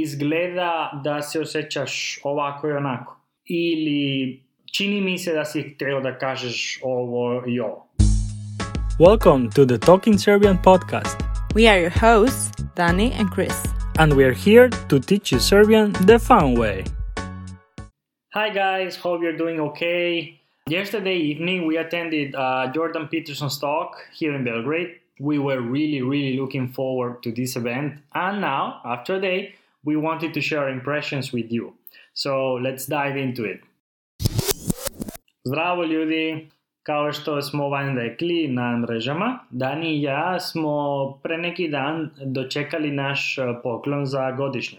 izgleda da se osjećaš ovako i onako. Ili čini mi se da si htio da kažeš ovo i ovo. Welcome to the Talking Serbian podcast, We are your hosts, Dani and Chris. and we are here to teach you Serbian the fun way. Hi guys, hope you're doing okay. Yesterday evening we attended uh, Jordan Peterson's talk here in Belgrade. We were really, really looking forward to this event, and now, after a day, we wanted to share impressions with you. So let's dive into it. Zdravo ljudi, kao što smo vam rekli na mrežama, Dani i ja smo pre neki dan dočekali naš uh, poklon za godišnje.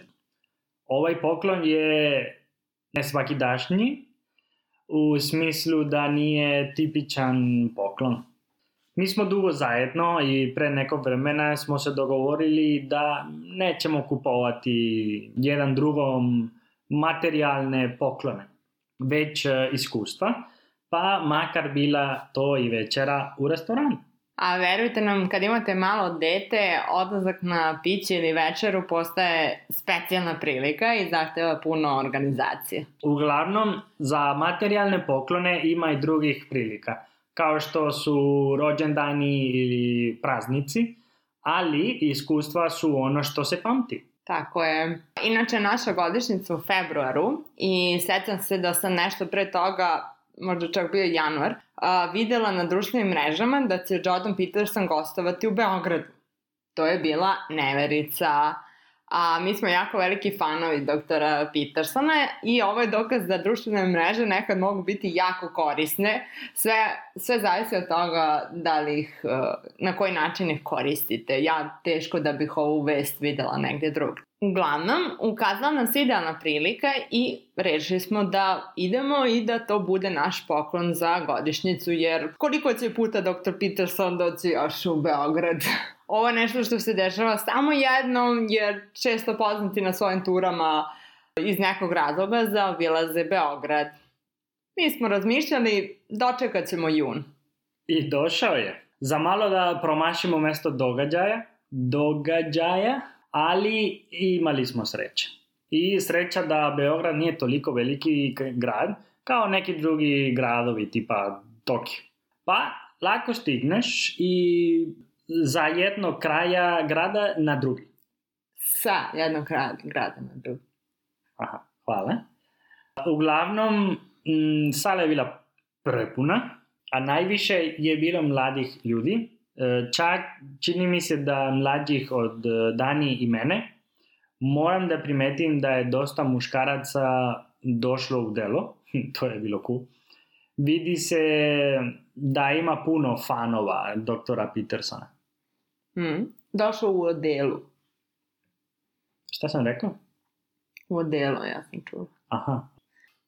Ovaj poklon je ne svakidašnji, u smislu da nije tipičan poklon. Mi smo dugo zajedno i pre nekog vremena smo se dogovorili da nećemo kupovati jedan drugom materijalne poklone, već e, iskustva, pa makar bila to i večera u restoranu. A verujte nam, kad imate malo dete, odlazak na piće ili večeru postaje specijalna prilika i zahteva puno organizacije. Uglavnom, za materijalne poklone ima i drugih prilika, kao što su rođendani ili praznici, ali iskustva su ono što se pamti. Tako je. Inače, naša godišnjica u februaru i sećam se da sam nešto pre toga, možda čak bio januar, a, videla na društvenim mrežama da će Jordan Peterson gostovati u Beogradu. To je bila neverica. A mi smo jako veliki fanovi doktora Petersona i ovo je dokaz da društvene mreže nekad mogu biti jako korisne. Sve, sve zavisi od toga da li ih, uh, na koji način ih koristite. Ja teško da bih ovu vest videla negde drugde. Uglavnom, ukazala nam se idealna prilika i rešili smo da idemo i da to bude naš poklon za godišnjicu, jer koliko će puta dr. Peterson doći još u Beograd? Ovo je nešto što se dešava samo jednom, jer često poznati na svojim turama iz nekog razloga zaobilaze Beograd. Mi smo razmišljali, dočekat ćemo jun. I došao je. Za malo da promašimo mesto događaja, događaja, ali imali smo sreće. I sreća da Beograd nije toliko veliki grad kao neki drugi gradovi tipa Tokio. Pa lako stigneš i za jednog kraja grada na drugi. Sa jednog grada, grada na drugi. Aha, hvala. Uglavnom, m, sala je bila prepuna, a najviše je bilo mladih ljudi. E, Čak čini mi se da mlađih od e, Dani i mene. Moram da primetim da je dosta muškaraca došlo u delo, to je bilo cool. Vidi se da ima puno fanova doktora Petersona. Hmm. Došao u odelu. Šta sam rekao? U odelu, ja sam čula. Aha,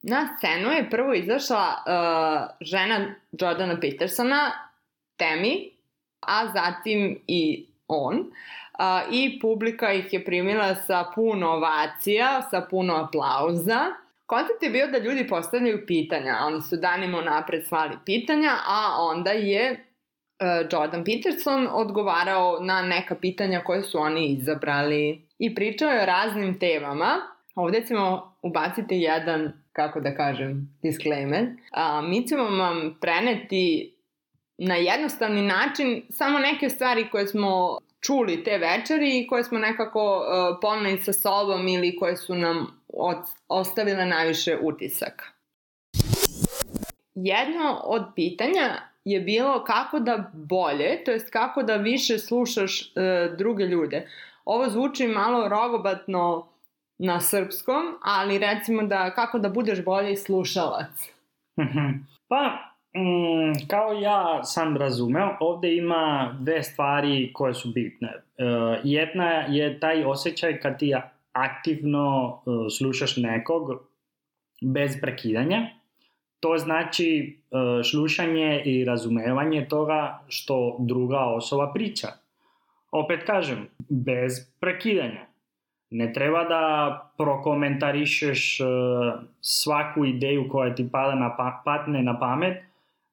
Na scenu je prvo izašla uh, žena Jordana Petersona, Temi, a zatim i on. Uh, I publika ih je primila sa puno ovacija, sa puno aplauza. Koncept je bio da ljudi postavljaju pitanja. Oni su danima napred slali pitanja, a onda je Jordan Peterson odgovarao na neka pitanja koje su oni izabrali. I pričao je o raznim temama. Ovde ćemo ubaciti jedan, kako da kažem, disclaimer. A, mi ćemo vam preneti na jednostavni način samo neke stvari koje smo čuli te večeri i koje smo nekako uh, poneli sa sobom ili koje su nam od, ostavile najviše utisaka. Jedno od pitanja je bilo kako da bolje, to jest kako da više slušaš uh, druge ljude. Ovo zvuči malo rogobatno na srpskom, ali recimo da kako da budeš bolji slušalac. Mhm. Pa, mm, kao ja sam razumeo, ovde ima dve stvari koje su bitne. E, jedna je taj osjećaj kad ti aktivno e, slušaš nekog bez prekidanja. To znači e, slušanje i razumevanje toga što druga osoba priča. Opet kažem, bez prekidanja. Ne treba da prokomentarišeš e, svaku ideju koja ti pada na pa, patne na pamet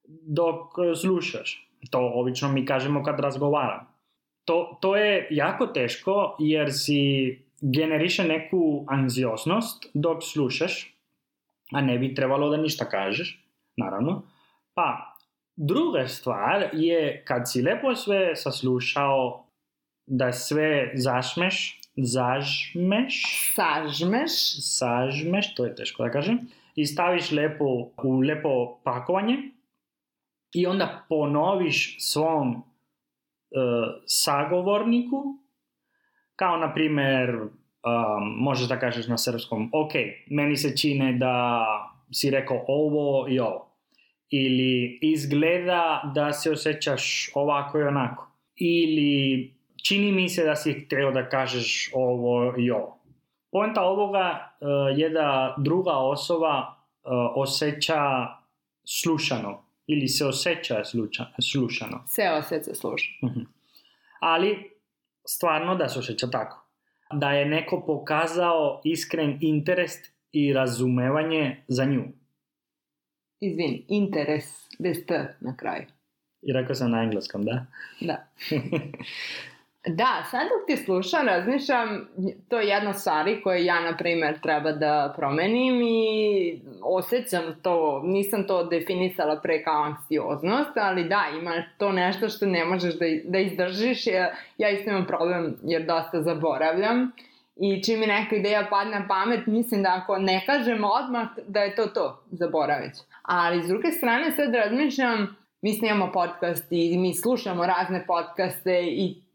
dok e, slušaš. To obično mi kažemo kad razgovaram. To, to je jako teško jer si generiše neku anksioznost dok slušaš, a ne bi trebalo da ništa kažeš, naravno. Pa, druga stvar je kad si lepo sve saslušao, da sve zašmeš, zažmeš, Sažmeš. sažmeš, to je teško da kažem, i staviš lepo u lepo pakovanje i onda ponoviš svom e, sagovorniku, kao na primer, um, možeš da kažeš na srpskom, ok, meni se čine da si rekao ovo i ovo. Ili izgleda da se osjećaš ovako i onako. Ili čini mi se da si htio da kažeš ovo i ovo. Poenta ovoga uh, je da druga osoba uh, osjeća slušano ili se osjeća sluča, slušano. Se osjeća sluša. Mhm. Ali stvarno da se osjeća tako. Da je neko pokazao iskren interes i razumevanje za nju. Izvini, interes, bez t na kraju. I rekao sam na engleskom, da? Da. Da, sad dok ti slušam, razmišljam, to je jedna stvari koje ja, na primer, treba da promenim i osjećam to, nisam to definisala pre kao anksioznost, ali da, ima to nešto što ne možeš da, da izdržiš, ja, ja isto imam problem jer dosta zaboravljam i čim mi neka ideja padne na pamet, mislim da ako ne kažem odmah, da je to to, zaboravit ću. Ali s druge strane sad razmišljam, mi snimamo podcast i mi slušamo razne podcaste i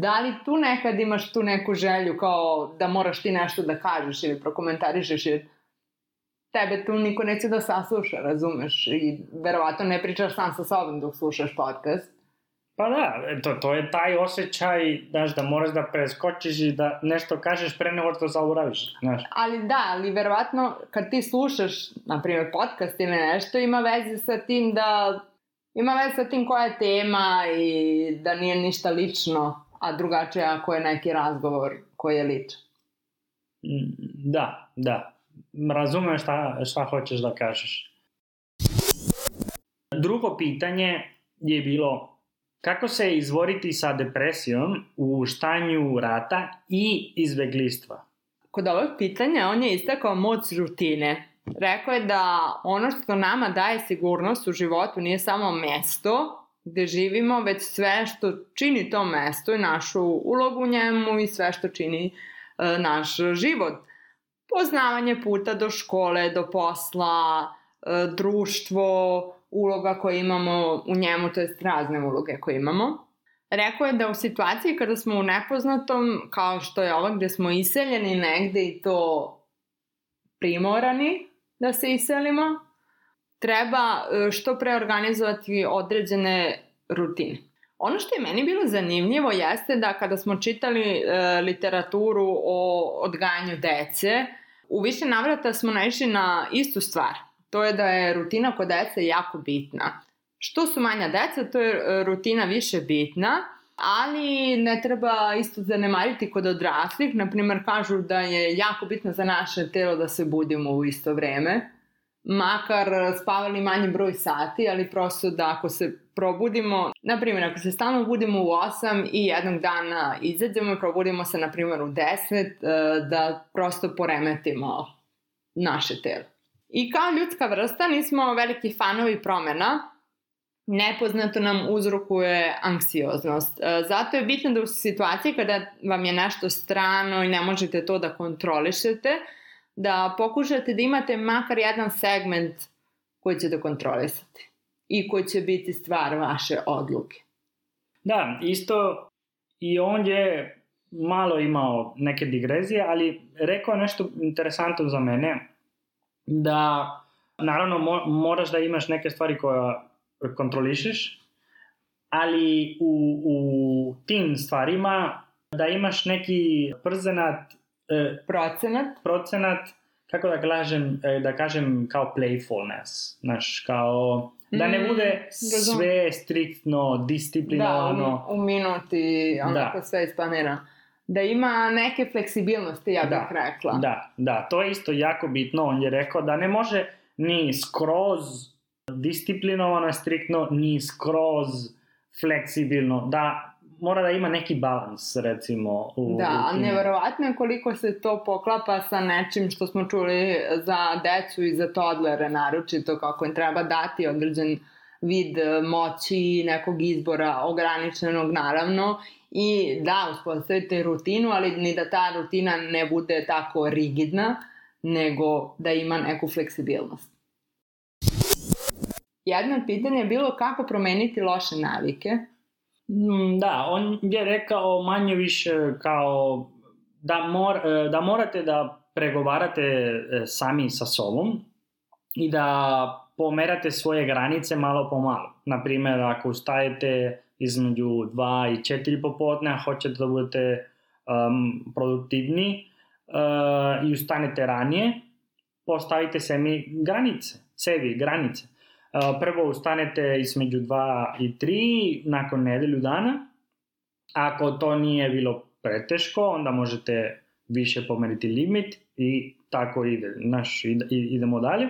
da li tu nekad imaš tu neku želju kao da moraš ti nešto da kažeš ili prokomentarišeš jer tebe tu niko neće da sasluša, razumeš? I verovatno ne pričaš sam sa sobom dok slušaš podcast. Pa da, to, to je taj osjećaj, znaš, da moraš da preskočiš i da nešto kažeš pre nego što zaboraviš, znaš. Ali da, ali verovatno kad ti slušaš, na primjer, podcast ili nešto, ima veze sa tim da ima veze sa tim koja je tema i da nije ništa lično, a drugačije ako je neki razgovor koji je ličan. Mm, Da, da. Razumem šta, šta hoćeš da kažeš. Drugo pitanje je bilo kako se izvoriti sa depresijom u štanju rata i izbeglistva? Kod ovog pitanja on je istakao moć rutine. Rekao je da ono što nama daje sigurnost u životu nije samo mesto gde živimo, već sve što čini to mesto i našu ulogu u njemu i sve što čini e, naš život. Poznavanje puta do škole, do posla, e, društvo, uloga koje imamo u njemu, to jest razne uloge koje imamo. Rekao je da u situaciji kada smo u nepoznatom, kao što je ova gde smo iseljeni negde i to primorani da se iselimo, treba e, što pre organizovati određene rutine. Ono što je meni bilo zanimljivo jeste da kada smo čitali e, literaturu o odgajanju dece, u više navrata smo naišli na istu stvar. To je da je rutina kod dece jako bitna. Što su manja deca, to je e, rutina više bitna, ali ne treba isto zanemariti kod odraslih. Naprimer, kažu da je jako bitno za naše telo da se budimo u isto vreme, makar spavali manji broj sati, ali prosto da ako se probudimo, na primjer, ako se stalno budimo u 8 i jednog dana izađemo i probudimo se, na primjer, u 10, e, da prosto poremetimo naše telo. I kao ljudska vrsta nismo veliki fanovi promena, nepoznato nam uzrokuje anksioznost. E, Zato je bitno da u situaciji kada vam je nešto strano i ne možete to da kontrolišete, da pokušate da imate makar jedan segment koji ćete kontrolisati i koji će biti stvar vaše odluke. Da, isto i on je malo imao neke digrezije, ali rekao nešto interesantno za mene, da naravno mo moraš da imaš neke stvari koje kontrolišeš, ali u, u tim stvarima da imaš neki przenat e, Procenat? procenat, kako da kažem, e, da kažem kao playfulness, znaš, kao da ne Mm, bude sve striktno, Da, disciplinovano. u, u minuti, onako Da. sve isplanira. Da ima neke fleksibilnosti, ja bih Da, rekla. Da, da, to je isto jako bitno. On je rekao da ne može ni skroz disciplinovano, striktno, ni skroz fleksibilno. Da mora da ima neki balans, recimo. U, Da, u neverovatno je koliko se to poklapa sa nečim što smo čuli za decu i za toddlere, naročito kako im treba dati određen vid moći, nekog izbora, ograničenog naravno, i da, uspostavite rutinu, ali ni da ta rutina ne bude tako rigidna, nego da ima neku fleksibilnost. Jedno od pitanja je bilo kako promeniti loše navike. Mm, Da, on je rekao manje više kao da, mor, e, da morate da pregovarate e, sami sa sobom i da pomerate svoje granice malo po malo. Naprimer, ako ustajete između 2 i 4 popodne, hoćete da budete um, produktivni uh, i ustanete ranije, postavite sebi granice, sebi granice. Prvo ustanete između 2 i 3 nakon nedelju dana. Ako to nije bilo preteško, onda možete više pomeriti limit i tako ide, naš, ide, idemo dalje.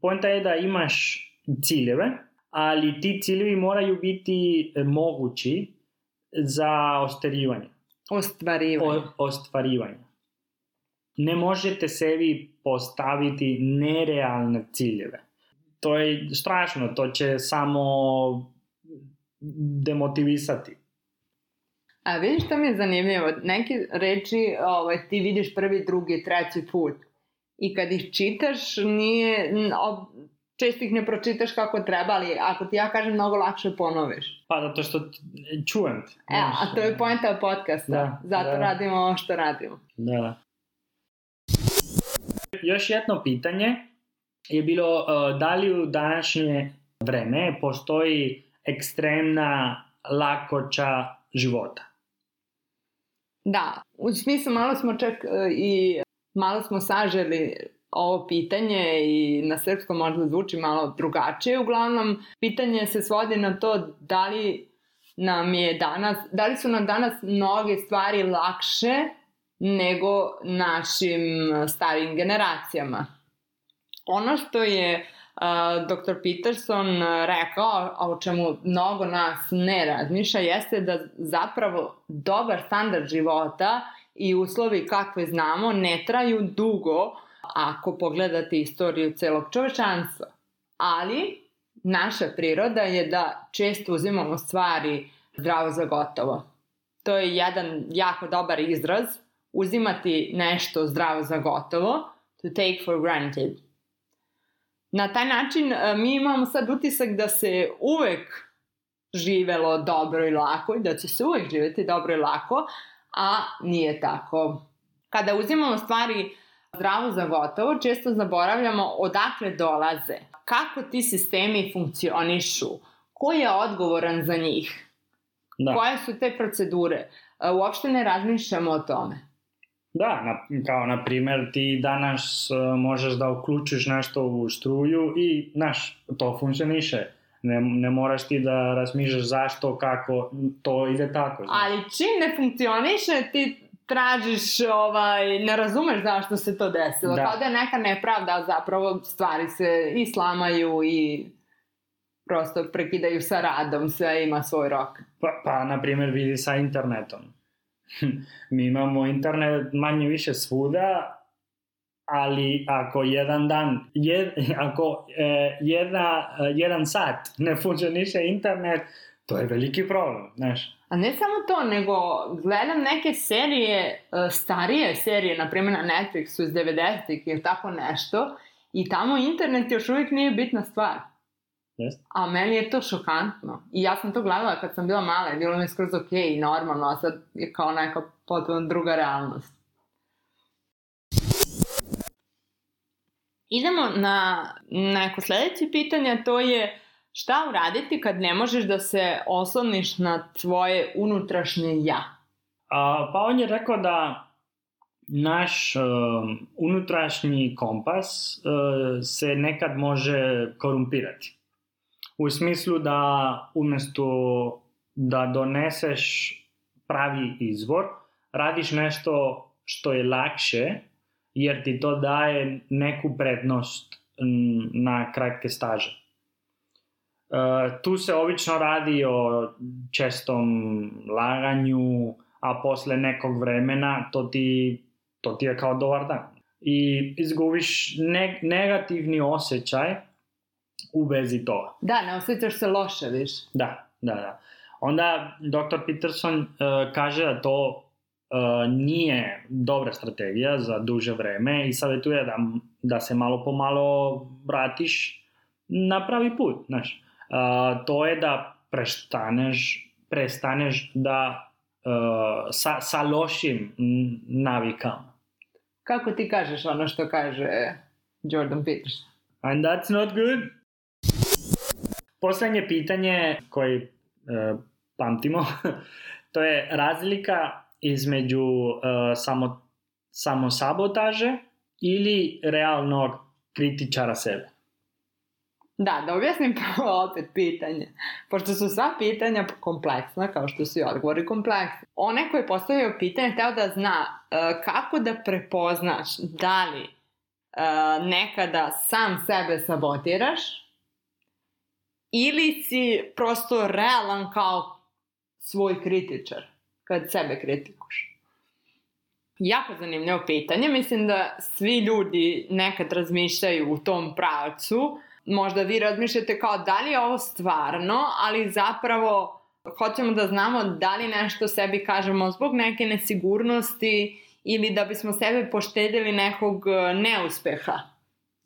Poenta je da imaš ciljeve, ali ti ciljevi moraju biti e, mogući za ostvarivanje. Ostvarivanje. O, ostvarivanje. Ne možete sebi postaviti nerealne ciljeve. To je strašno, to će samo demotivisati. A vidiš što mi je zanimljivo? Neke reči ovaj, ti vidiš prvi, drugi, treći put. I kad ih čitaš, nije, ob, često ih ne pročitaš kako treba, ali ako ti ja kažem, mnogo lakše ponoviš. Pa zato što čujem te. E, a to je poenta podcasta. Da, Zato da. radimo ovo što radimo. Da. Još jedno pitanje je bilo uh, da li u današnje vreme postoji ekstremna lakoća života. Da, u smislu malo smo čak e, i malo smo saželi ovo pitanje i na srpskom možda zvuči malo drugačije. Uglavnom, pitanje se svodi na to da li nam je danas, da li su nam danas mnoge stvari lakše nego našim starijim generacijama. Ono što je uh, dr. Peterson rekao, a o čemu mnogo nas ne razmišlja, jeste da zapravo dobar standard života i uslovi kakve znamo ne traju dugo ako pogledate istoriju celog čovečanstva. Ali naša priroda je da često uzimamo stvari zdravo za gotovo. To je jedan jako dobar izraz, uzimati nešto zdravo za gotovo, to take for granted. Na taj način e, mi imamo sad utisak da se uvek živelo dobro i lako i da će se uvek živeti dobro i lako, a nije tako. Kada uzimamo stvari zdravo za gotovo, često zaboravljamo odakle dolaze, kako ti sistemi funkcionišu, ko je odgovoran za njih, Da, koje su te procedure. E, Uopšte ne razmišljamo o tome. Da na, kao na primer ti danas uh, možeš da uključiš nešto u struju i znaš, to funkcioniše. Ne, ne moraš ti da razmišljaš zašto, kako, to ide tako. Znaš. Ali čim ne funkcioniše, ti tražiš, ovaj, ne razumeš zašto se to desilo. Da. Kao da je neka nepravda, a zapravo stvari se i slamaju i prosto prekidaju sa radom, sve ima svoj rok. Pa, pa na primjer, vidi sa internetom. Mi imamo internet manje više svuda, ali ako jedan dan, jed, ako e, jedna, jedan sat ne funkcioniše internet, to je veliki problem, znaš. A ne samo to, nego gledam neke serije, e, starije serije, na primjer na Netflixu iz 90-ih ili tako nešto, i tamo internet još uvijek nije bitna stvar. Jeste? A meni je to šokantno. I ja sam to gledala kad sam bila mala i bilo mi je skroz ok i normalno, a sad je kao neka potpuno druga realnost. Idemo na neko sledeće pitanje, to je šta uraditi kad ne možeš da se osloniš na tvoje unutrašnje ja? A, pa on je rekao da naš um, unutrašnji kompas uh, se nekad može korumpirati. U smislu da umesto da doneseš pravi izvor, radiš nešto što je lakše, jer ti to daje neku prednost na kratke staže. Uh, tu se obično radi o čestom laganju, a posle nekog vremena to ti, to ti je kao dobar dan. I izgubiš ne, negativni osjećaj u vezi toga. Da, ne osjećaš se loše više. Da, da, da. Onda dr. Peterson uh, kaže da to uh, nije dobra strategija za duže vreme i savjetuje da, da se malo po malo vratiš na pravi put, znaš. Uh, to je da prestaneš, prestaneš da uh, sa, sa lošim navikama. Kako ti kažeš ono što kaže Jordan Peterson? And that's not good. Poslednje pitanje koje uh, pamtimo, to je razlika između uh, samo, samo sabotaže ili realnog kritičara sebe. Da, da objasnim prvo opet pitanje. Pošto su sva pitanja kompleksna, kao što su i odgovori kompleksni. Onaj koji je postavio pitanje teo da zna uh, kako da prepoznaš da li uh, nekada sam sebe sabotiraš ili si prosto realan kao svoj kritičar kad sebe kritikuš. Jako zanimljivo pitanje. Mislim da svi ljudi nekad razmišljaju u tom pravcu. Možda vi razmišljate kao da li je ovo stvarno, ali zapravo hoćemo da znamo da li nešto sebi kažemo zbog neke nesigurnosti ili da bismo sebe poštedili nekog e, neuspeha.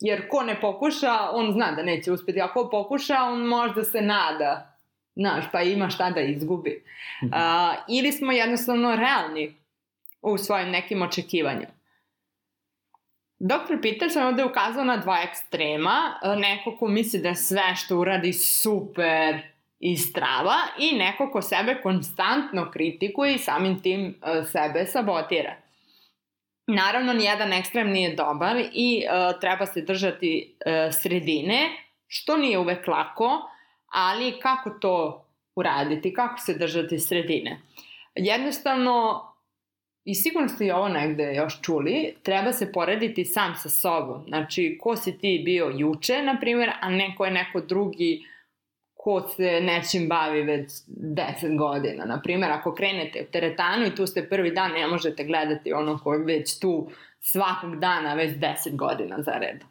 Jer ko ne pokuša, on zna da neće uspeti. A ko pokuša, on možda se nada Znaš, pa ima šta da izgubi. Uh, ili smo jednostavno realni u svojim nekim očekivanjima. Dr. Peterson ovde ukazao na dva ekstrema. Neko ko misli da sve što uradi super i strava i neko ko sebe konstantno kritikuje i samim tim sebe sabotira. Naravno, nijedan ekstrem nije dobar i uh, treba se držati uh, sredine, što nije uvek lako, ali kako to uraditi, kako se držati sredine. Jednostavno, i sigurno ste i ovo negde još čuli, treba se porediti sam sa sobom. Znači, ko si ti bio juče, na primjer, a neko je neko drugi ko se nečim bavi već 10 godina. Na primjer, ako krenete u teretanu i tu ste prvi dan, ne možete gledati ono ko je već tu svakog dana već 10 godina za red.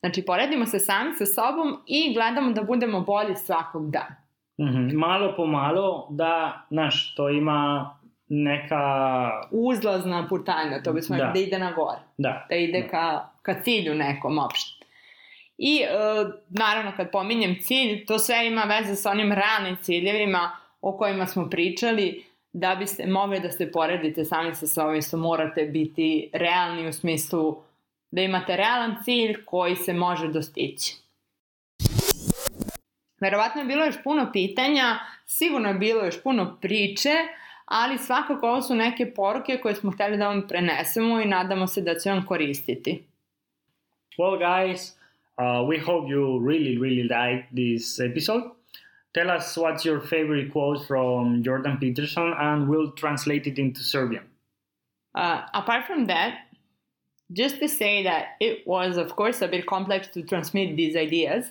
Znači, poredimo se sami sa sobom i gledamo da budemo bolji svakog dana. Mm -hmm. Malo po malo, da, znaš, to ima neka... Uzlazna putanja, to bismo da. da ide na gore. Da. Da ide da. Ka, ka cilju nekom opšte. I e, naravno kad pominjem cilj, to sve ima veze sa onim ranim ciljevima o kojima smo pričali, da biste mogli da se poredite sami sa sobom, isto morate biti realni u smislu da imate realan cilj koji se može dostići. Verovatno je bilo još puno pitanja, sigurno je bilo još puno priče, ali svakako ovo su neke poruke koje smo hteli da vam prenesemo i nadamo se da će vam koristiti. Well guys, uh, we hope you really, really like this episode. Tell us what's your favorite quote from Jordan Peterson and we'll translate it into Serbian. Uh, apart from that, just to say that it was, of course, a bit complex to transmit these ideas,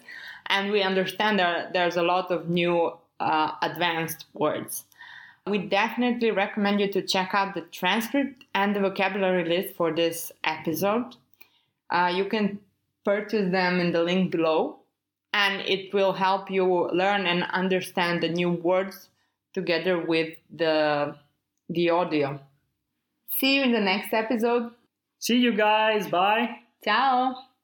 and we understand that there's a lot of new uh, advanced words. We definitely recommend you to check out the transcript and the vocabulary list for this episode. Uh, you can purchase them in the link below, and it will help you learn and understand the new words together with the, the audio. See you in the next episode. See you guys. Bye. Ciao.